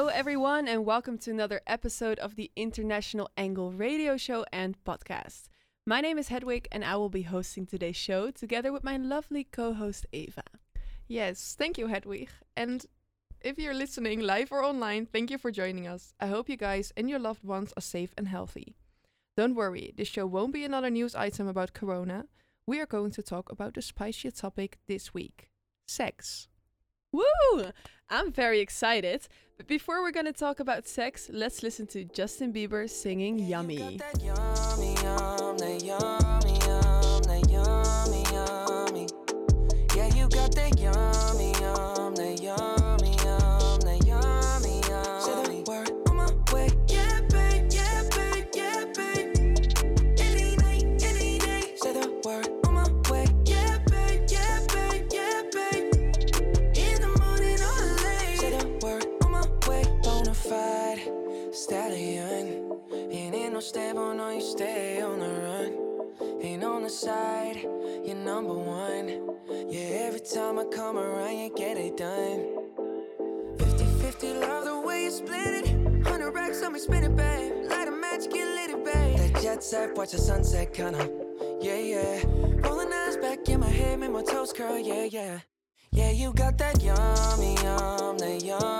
Hello, everyone, and welcome to another episode of the International Angle radio show and podcast. My name is Hedwig, and I will be hosting today's show together with my lovely co host Eva. Yes, thank you, Hedwig. And if you're listening live or online, thank you for joining us. I hope you guys and your loved ones are safe and healthy. Don't worry, this show won't be another news item about Corona. We are going to talk about the spiciest topic this week sex. Woo! I'm very excited. But before we're gonna talk about sex, let's listen to Justin Bieber singing Yummy. Watch the sunset, kinda. Yeah, yeah. Rolling eyes back in my head, make my toes curl, yeah, yeah. Yeah, you got that yummy, yum, that yum,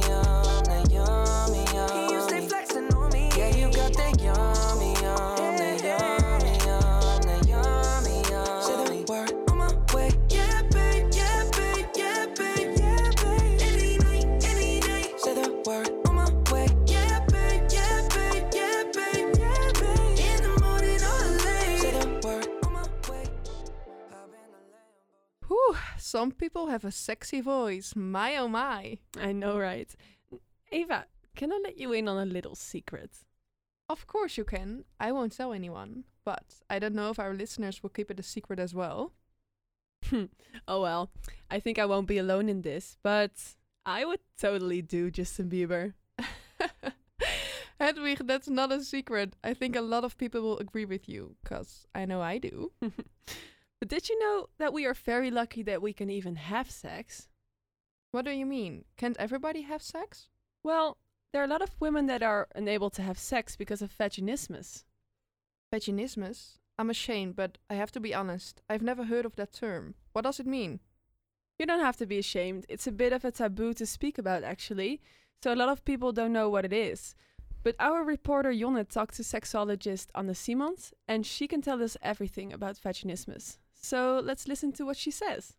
some people have a sexy voice. My oh my. I know, right? Eva, can I let you in on a little secret? Of course you can. I won't tell anyone. But I don't know if our listeners will keep it a secret as well. Hmm. oh well, I think I won't be alone in this, but I would totally do Justin Bieber. Hedwig, that's not a secret. I think a lot of people will agree with you, because I know I do. But did you know that we are very lucky that we can even have sex? What do you mean? Can't everybody have sex? Well, there are a lot of women that are unable to have sex because of vaginismus. Vaginismus? I'm ashamed, but I have to be honest. I've never heard of that term. What does it mean? You don't have to be ashamed. It's a bit of a taboo to speak about, actually. So a lot of people don't know what it is. But our reporter Jonne talked to sexologist Anne Simons, and she can tell us everything about vaginismus. So let's listen to what she says.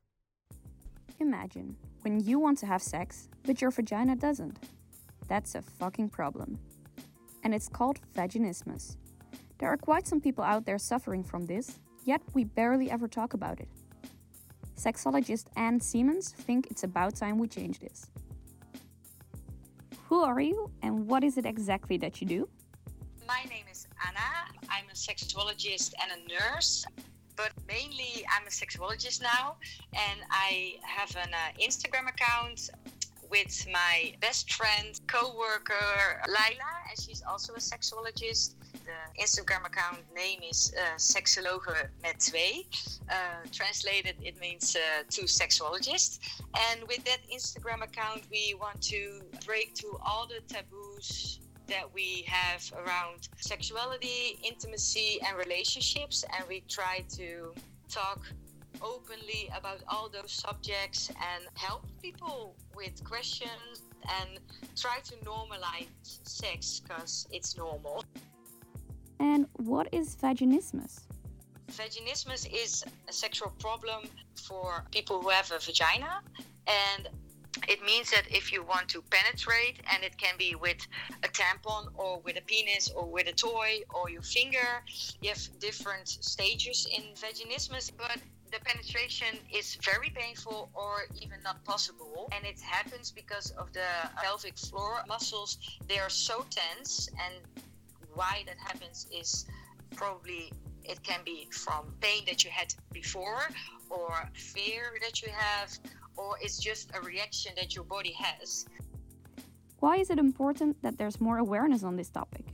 Imagine when you want to have sex, but your vagina doesn't. That's a fucking problem. And it's called vaginismus. There are quite some people out there suffering from this, yet we barely ever talk about it. Sexologist Anne Siemens think it's about time we change this. Who are you and what is it exactly that you do? My name is Anna. I'm a sexologist and a nurse, but mainly I'm a sexologist now, and I have an uh, Instagram account with my best friend, co-worker Laila, and she's also a sexologist. The Instagram account name is uh, Sexologe met twee. Uh, translated, it means uh, two sexologists. And with that Instagram account, we want to break through all the taboos that we have around sexuality, intimacy, and relationships. And we try to talk openly about all those subjects and help people with questions and try to normalize sex because it's normal. And what is vaginismus? Vaginismus is a sexual problem for people who have a vagina, and it means that if you want to penetrate, and it can be with a tampon or with a penis or with a toy or your finger, you have different stages in vaginismus, but the penetration is very painful or even not possible. And it happens because of the pelvic floor muscles. They are so tense, and why that happens is probably it can be from pain that you had before or fear that you have or it's just a reaction that your body has. Why is it important that there's more awareness on this topic?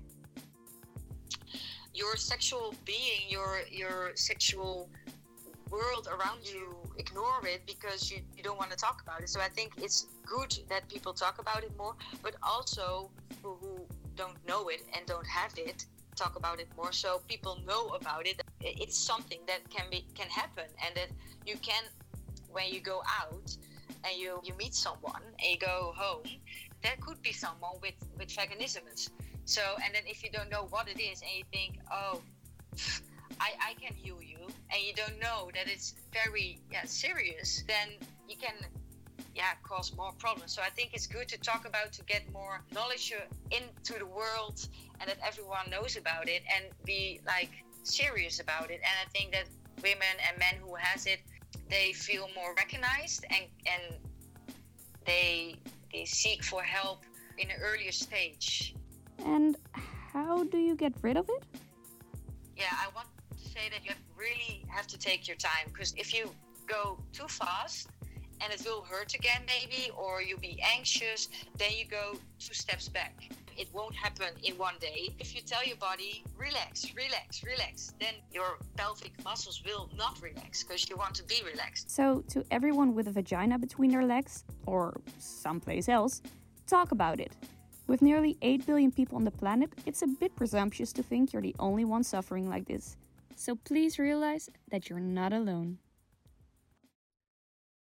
your sexual being your your sexual world around you ignore it because you, you don't want to talk about it. So i think it's good that people talk about it more but also people who don't know it and don't have it talk about it more. So people know about it. It's something that can be can happen and that you can when you go out and you you meet someone and you go home there could be someone with with vaginismus so and then if you don't know what it is and you think oh I, I can heal you and you don't know that it's very yeah, serious, then you can yeah cause more problems. So I think it's good to talk about to get more knowledge into the world and that everyone knows about it and be like serious about it. And I think that women and men who has it, they feel more recognized and and they they seek for help in an earlier stage. And how do you get rid of it? yeah, I want to say that you really have to take your time because if you go too fast and it will hurt again maybe or you'll be anxious, then you go two steps back. It won't happen in one day. If you tell your body, relax, relax, relax, then your pelvic muscles will not relax because you want to be relaxed. So, to everyone with a vagina between their legs, or someplace else, talk about it. With nearly 8 billion people on the planet, it's a bit presumptuous to think you're the only one suffering like this. So please realize that you're not alone.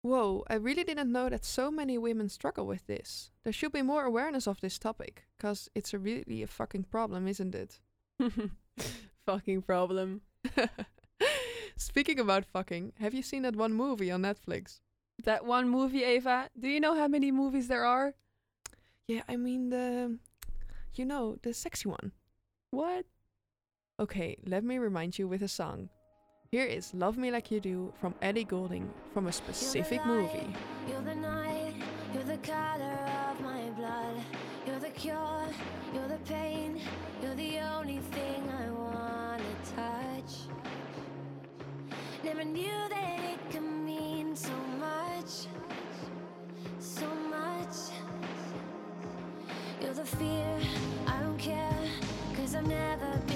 Whoa, I really didn't know that so many women struggle with this. There should be more awareness of this topic, because it's a really a fucking problem, isn't it? Fucking problem. Speaking about fucking, have you seen that one movie on Netflix? That one movie, Eva. Do you know how many movies there are? Yeah, I mean the, you know, the sexy one. What? Okay, let me remind you with a song. Here is Love Me Like You Do from Ellie Goulding from a specific movie. You're the night, you're the color of my blood. You're the cure, you're the pain, you're the only thing I wanna touch. Never knew that it could mean so much, so much. You're the fear, I don't care, cause I've never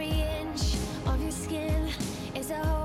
Every inch of your skin is a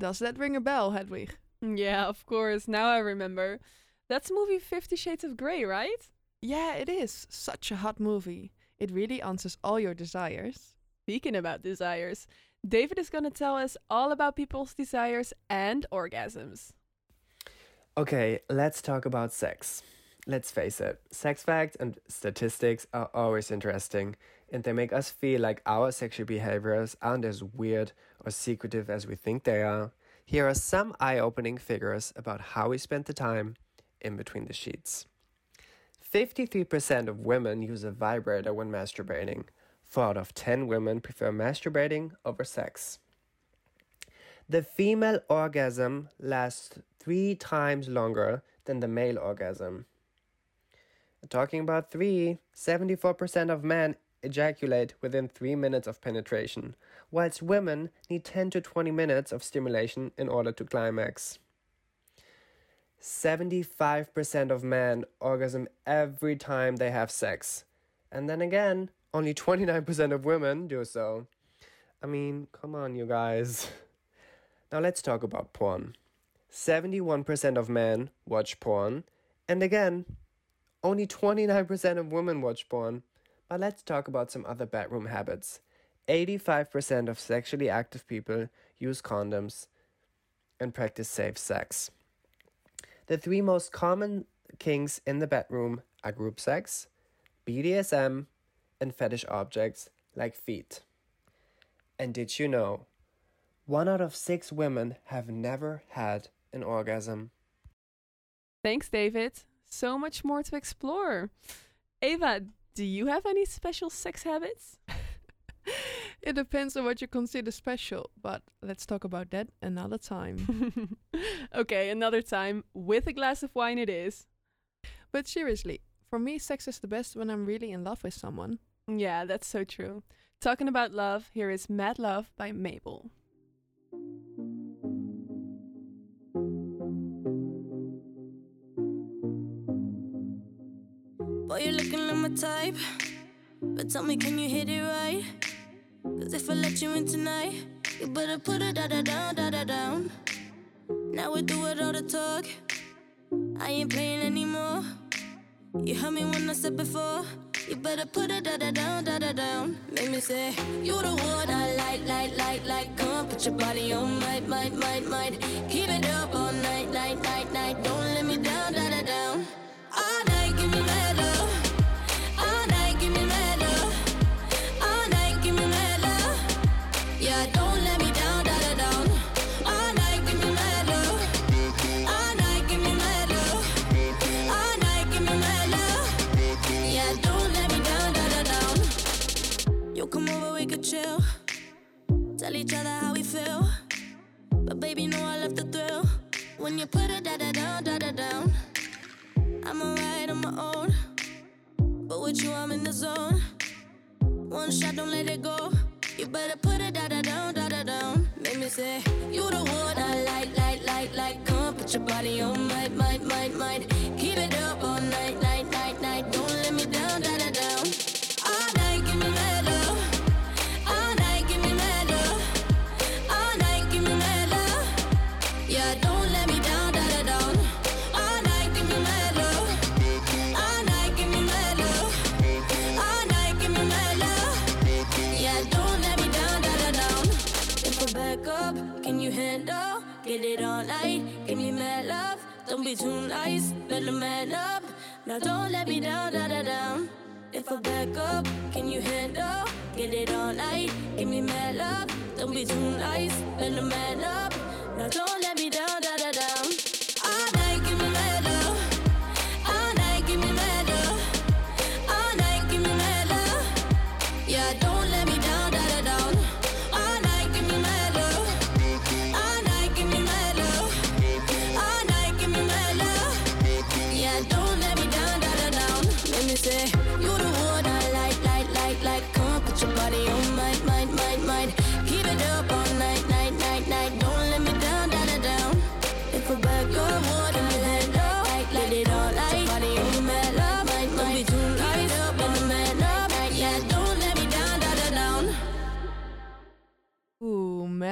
Does that ring a bell, Hedwig? Yeah, of course. Now I remember. That's movie Fifty Shades of Grey, right? Yeah, it is such a hot movie. It really answers all your desires. Speaking about desires, David is going to tell us all about people's desires and orgasms. Okay, let's talk about sex. Let's face it, sex facts and statistics are always interesting, and they make us feel like our sexual behaviors aren't as weird or secretive as we think they are. Here are some eye opening figures about how we spend the time in between the sheets. 53% of women use a vibrator when masturbating. 4 out of 10 women prefer masturbating over sex. The female orgasm lasts three times longer than the male orgasm. Talking about three, 74% of men ejaculate within three minutes of penetration, whilst women need 10 to 20 minutes of stimulation in order to climax. 75% of men orgasm every time they have sex. And then again, only 29% of women do so. I mean, come on, you guys. Now let's talk about porn. 71% of men watch porn, and again, only 29% of women watch porn. But let's talk about some other bedroom habits. 85% of sexually active people use condoms and practice safe sex. The three most common kinks in the bedroom are group sex, BDSM, and fetish objects like feet. And did you know? One out of six women have never had an orgasm. Thanks, David. So much more to explore. Eva, do you have any special sex habits? It depends on what you consider special, but let's talk about that another time. okay, another time. With a glass of wine, it is. but seriously, for me, sex is the best when I'm really in love with someone. Yeah, that's so true. Talking about love, here is Mad Love by Mabel. You're looking like my type. But tell me, can you hit it right? Cause if I let you in tonight, you better put it da da down, da da down. Now we do it all the talk. I ain't playing anymore. You heard me when I said before. You better put it da da down, da da down. Make me say, You the one I like, like, like, like. Come on, put your body on, might, might, might, might. Keep it up all night, night, night, night. Don't let me down, Get it all night, give me mad love. Don't be too nice, better man up. Now don't let me down, da da down. If I back up, can you handle? Get it all night, give me mad love. Don't be too nice, better man up. Now don't let me down.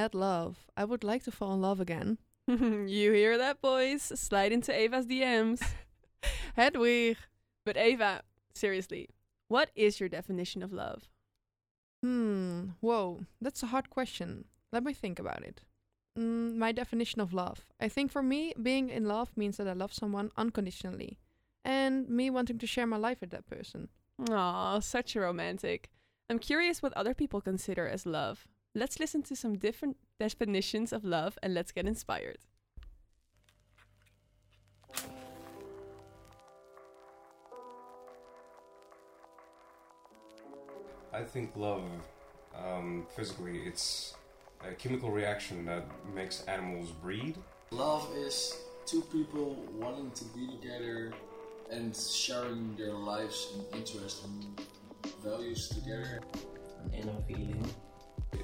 Mad love. I would like to fall in love again. you hear that, boys? Slide into Eva's DMs. Hedwig. But Eva, seriously, what is your definition of love? Hmm. Whoa, that's a hard question. Let me think about it. Mm, my definition of love. I think for me, being in love means that I love someone unconditionally, and me wanting to share my life with that person. Aw, such a romantic. I'm curious what other people consider as love. Let's listen to some different definitions of love and let's get inspired. I think love, um, physically, it's a chemical reaction that makes animals breed. Love is two people wanting to be together and sharing their lives and interests and values together. An inner feeling.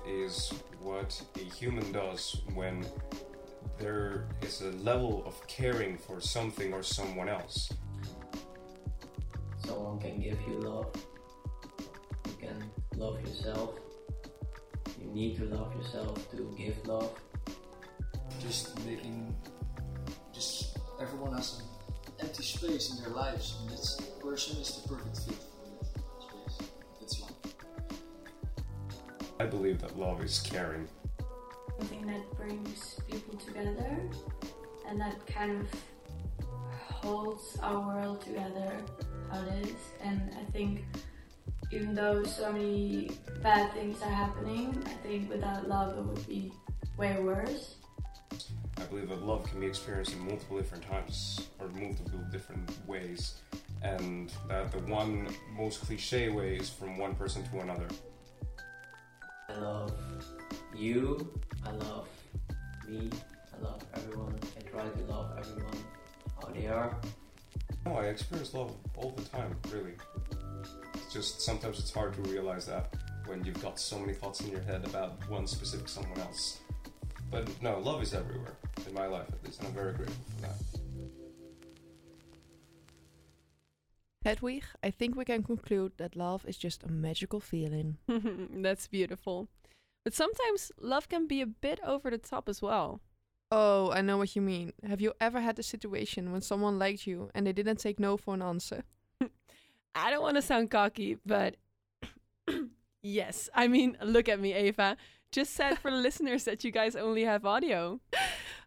It is what a human does when there is a level of caring for something or someone else. Someone can give you love. You can love yourself. You need to love yourself to give love. Just making, just everyone has an empty space in their lives, and this person is the perfect fit I believe that love is caring. something that brings people together and that kind of holds our world together how it is and i think even though so many bad things are happening i think without love it would be way worse I believe that love can be experienced in multiple different times or multiple different ways, and that the one most cliche way is from one person to another. I love you. I love me. I love everyone. I try to love everyone how they are. No, I experience love all the time, really. It's just sometimes it's hard to realize that when you've got so many thoughts in your head about one specific someone else. But no, love is everywhere, in my life at least, and I'm very grateful for that. Hedwig, I think we can conclude that love is just a magical feeling. That's beautiful. But sometimes love can be a bit over the top as well. Oh, I know what you mean. Have you ever had a situation when someone liked you and they didn't take no for an answer? I don't want to sound cocky, but yes. I mean, look at me, Eva. Just said for the listeners that you guys only have audio.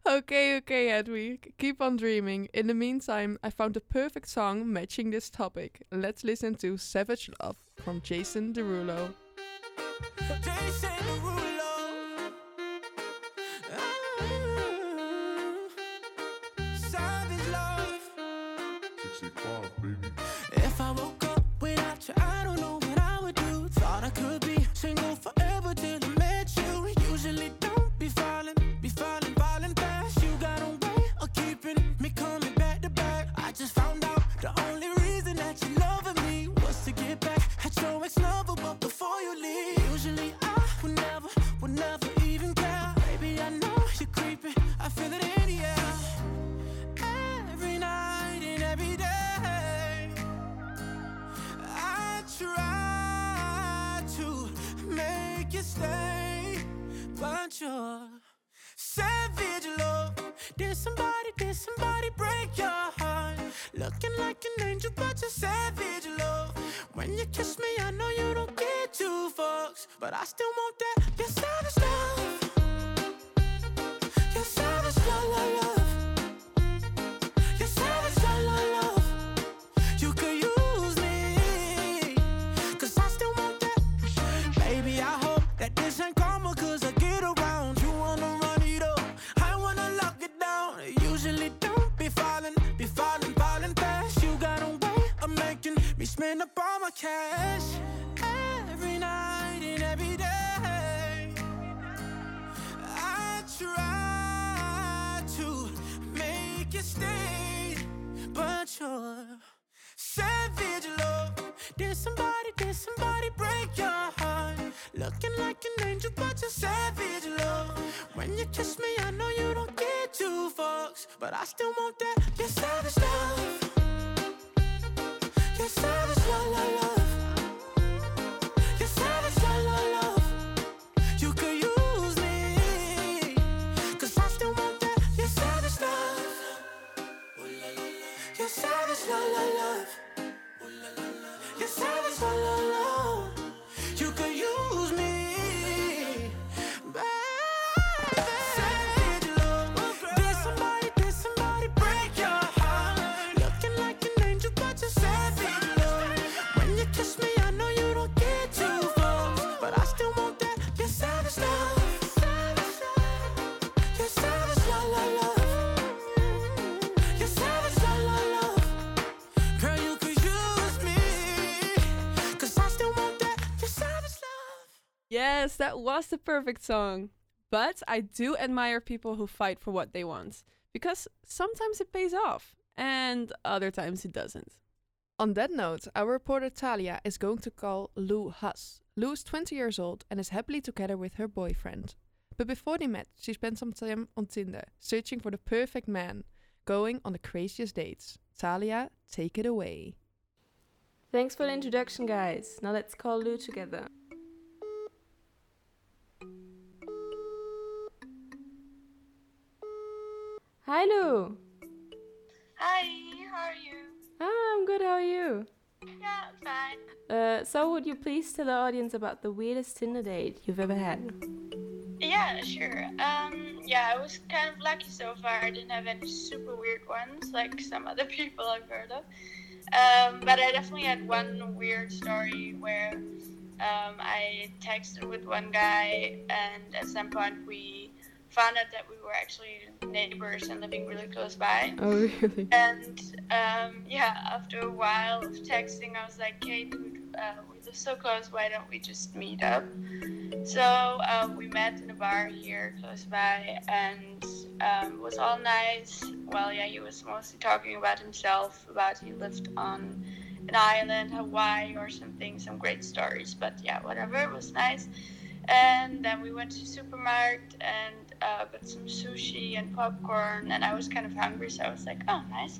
Okay, okay, Hedwig. Keep on dreaming. In the meantime, I found the perfect song matching this topic. Let's listen to Savage Love from. Jason Derulo. Kiss me, I know you don't get two fucks, but I still want that. Cash. Every night and every day. I try to make you stay, but you're savage love. Did somebody, did somebody break your heart? Looking like an angel, but you're savage love. When you kiss me, I know you don't get two fucks, but I still want that. You're savage love. Savage love. Yes, that was the perfect song. But I do admire people who fight for what they want because sometimes it pays off and other times it doesn't. On that note, our reporter Talia is going to call Lou Huss. Lou is 20 years old and is happily together with her boyfriend. But before they met, she spent some time on Tinder searching for the perfect man, going on the craziest dates. Talia, take it away. Thanks for the introduction, guys. Now let's call Lou together. Hi, Lou. Hi, how are you? Ah, I'm good. How are you? Yeah, I'm fine. Uh, so, would you please tell the audience about the weirdest Tinder date you've ever had? Yeah, sure. Um, yeah, I was kind of lucky so far. I didn't have any super weird ones like some other people I've heard of. Um, but I definitely had one weird story where um, I texted with one guy, and at some point we found out that we were actually neighbors and living really close by. Oh, really? And um, yeah, after a while of texting, I was like, "Hey, dude, uh, we live so close. Why don't we just meet up?" So uh, we met in a bar here close by, and um, it was all nice. Well, yeah, he was mostly talking about himself, about he lived on an island, Hawaii, or something, some great stories. But yeah, whatever, it was nice. And then we went to supermarket and uh, got some sushi and popcorn, and I was kind of hungry, so I was like, oh, nice.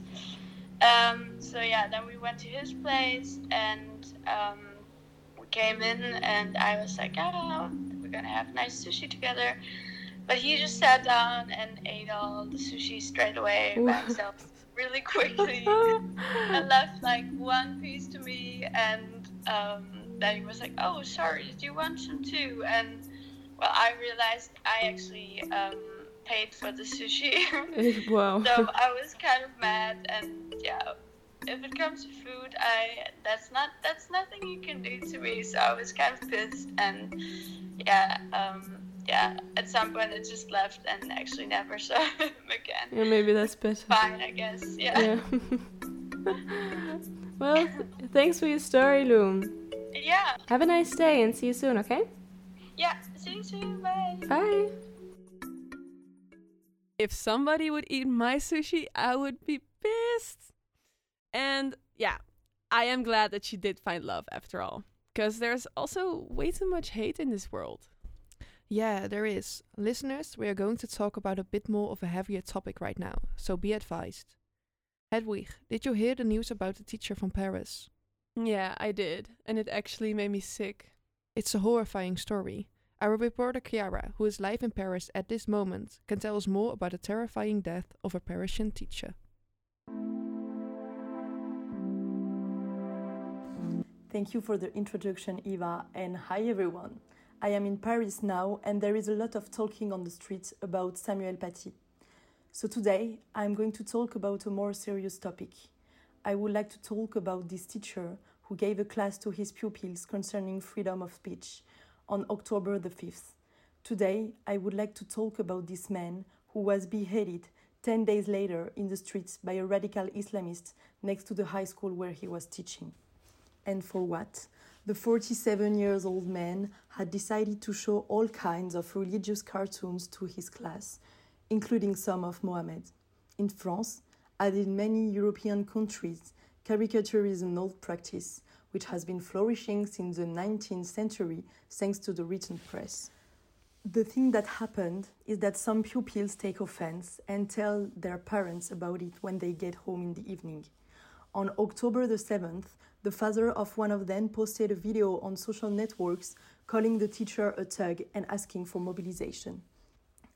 Um, so yeah, then we went to his place, and um, we came in, and I was like, oh, we're gonna have nice sushi together. But he just sat down and ate all the sushi straight away by himself, really quickly, and left like one piece to me, and um, then he was like, oh, sorry, did you want some too? And well, I realized I actually um, paid for the sushi. wow. so I was kind of mad, and yeah, if it comes to food, I that's not that's nothing you can do to me. So I was kind of pissed, and yeah, um, yeah. At some point, it just left and actually never saw him again. Yeah, maybe that's better. Fine, I guess. Yeah. Yeah. well, thanks for your story, Lou. Yeah. Have a nice day and see you soon, okay? Yeah. See you soon. Bye. Bye. If somebody would eat my sushi, I would be pissed. And yeah, I am glad that she did find love after all. Because there's also way too much hate in this world. Yeah, there is. Listeners, we are going to talk about a bit more of a heavier topic right now, so be advised. Hedwig, did you hear the news about the teacher from Paris? Yeah, I did. And it actually made me sick. It's a horrifying story. Our reporter Chiara, who is live in Paris at this moment, can tell us more about the terrifying death of a Parisian teacher. Thank you for the introduction, Eva, and hi everyone. I am in Paris now, and there is a lot of talking on the streets about Samuel Paty. So today, I'm going to talk about a more serious topic. I would like to talk about this teacher who gave a class to his pupils concerning freedom of speech on October the 5th. Today, I would like to talk about this man who was beheaded 10 days later in the streets by a radical Islamist next to the high school where he was teaching. And for what? The 47 years old man had decided to show all kinds of religious cartoons to his class, including some of Mohammed. In France, as in many European countries, caricature is an old practice which has been flourishing since the 19th century thanks to the written press. The thing that happened is that some pupils take offense and tell their parents about it when they get home in the evening. On October the 7th, the father of one of them posted a video on social networks calling the teacher a thug and asking for mobilization.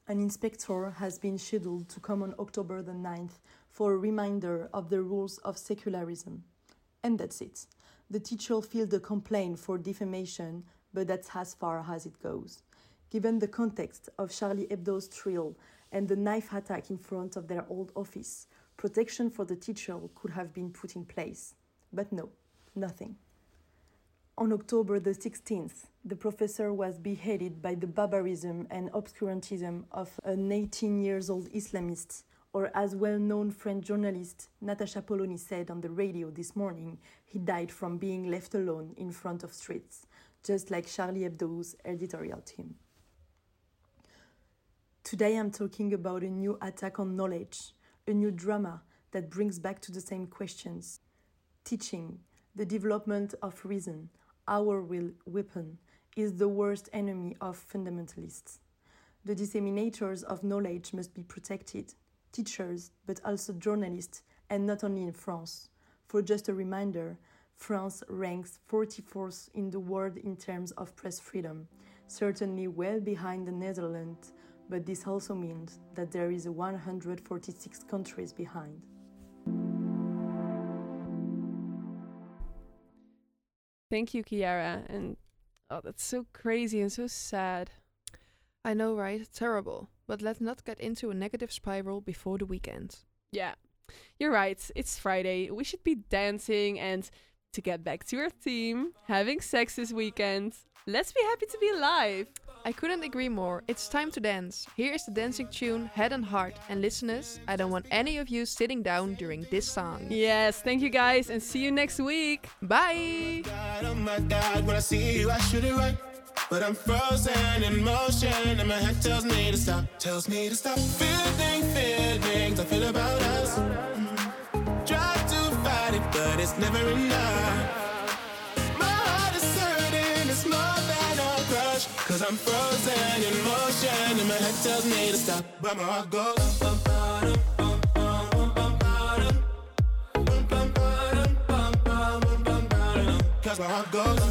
An inspector has been scheduled to come on October the 9th for a reminder of the rules of secularism. And that's it. The teacher filed a complaint for defamation, but that's as far as it goes. Given the context of Charlie Hebdo's trial and the knife attack in front of their old office, protection for the teacher could have been put in place. But no, nothing. On October the 16th, the professor was beheaded by the barbarism and obscurantism of an 18 years old Islamist, or as well known French journalist Natacha Polony said on the radio this morning, he died from being left alone in front of streets. just like Charlie Hebdo's editorial team. Today I'm talking about a new attack on knowledge, a new drama that brings back to the same questions. Teaching, the development of reason, our will weapon, is the worst enemy of fundamentalists. The disseminators of knowledge must be protected, teachers, but also journalists, and not only in France. For just a reminder, France ranks 44th in the world in terms of press freedom, certainly well behind the Netherlands, but this also means that there is 146 countries behind. Thank you, Chiara. And oh, that's so crazy and so sad. I know, right? Terrible. But let's not get into a negative spiral before the weekend. Yeah, you're right. It's Friday. We should be dancing and to get back to our theme, having sex this weekend. Let's be happy to be alive. I couldn't agree more. It's time to dance. Here is the dancing tune Head and Heart. And listeners, I don't want any of you sitting down during this song. Yes, thank you guys and see you next week. Bye. God, oh But I'm frozen in motion, and my head tells me to stop, tells me to stop. Feeling feelings I feel about us. Mm. Try to fight it, but it's never enough. My heart is hurting, it's more than a crush. Cause I'm frozen in motion, and my head tells me to stop, but my heart goes. Cause my heart goes.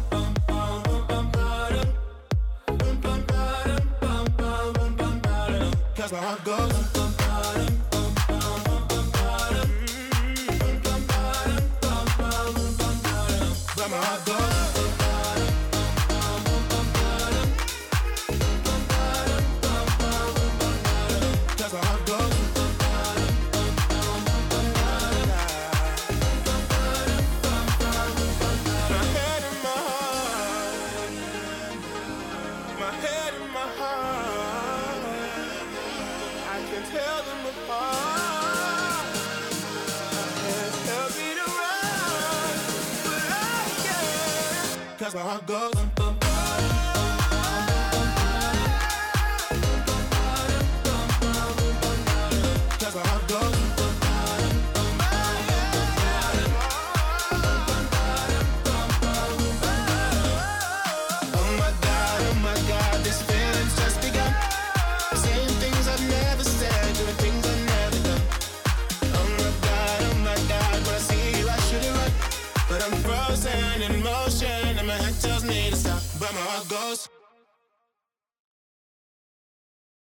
Cause my goes.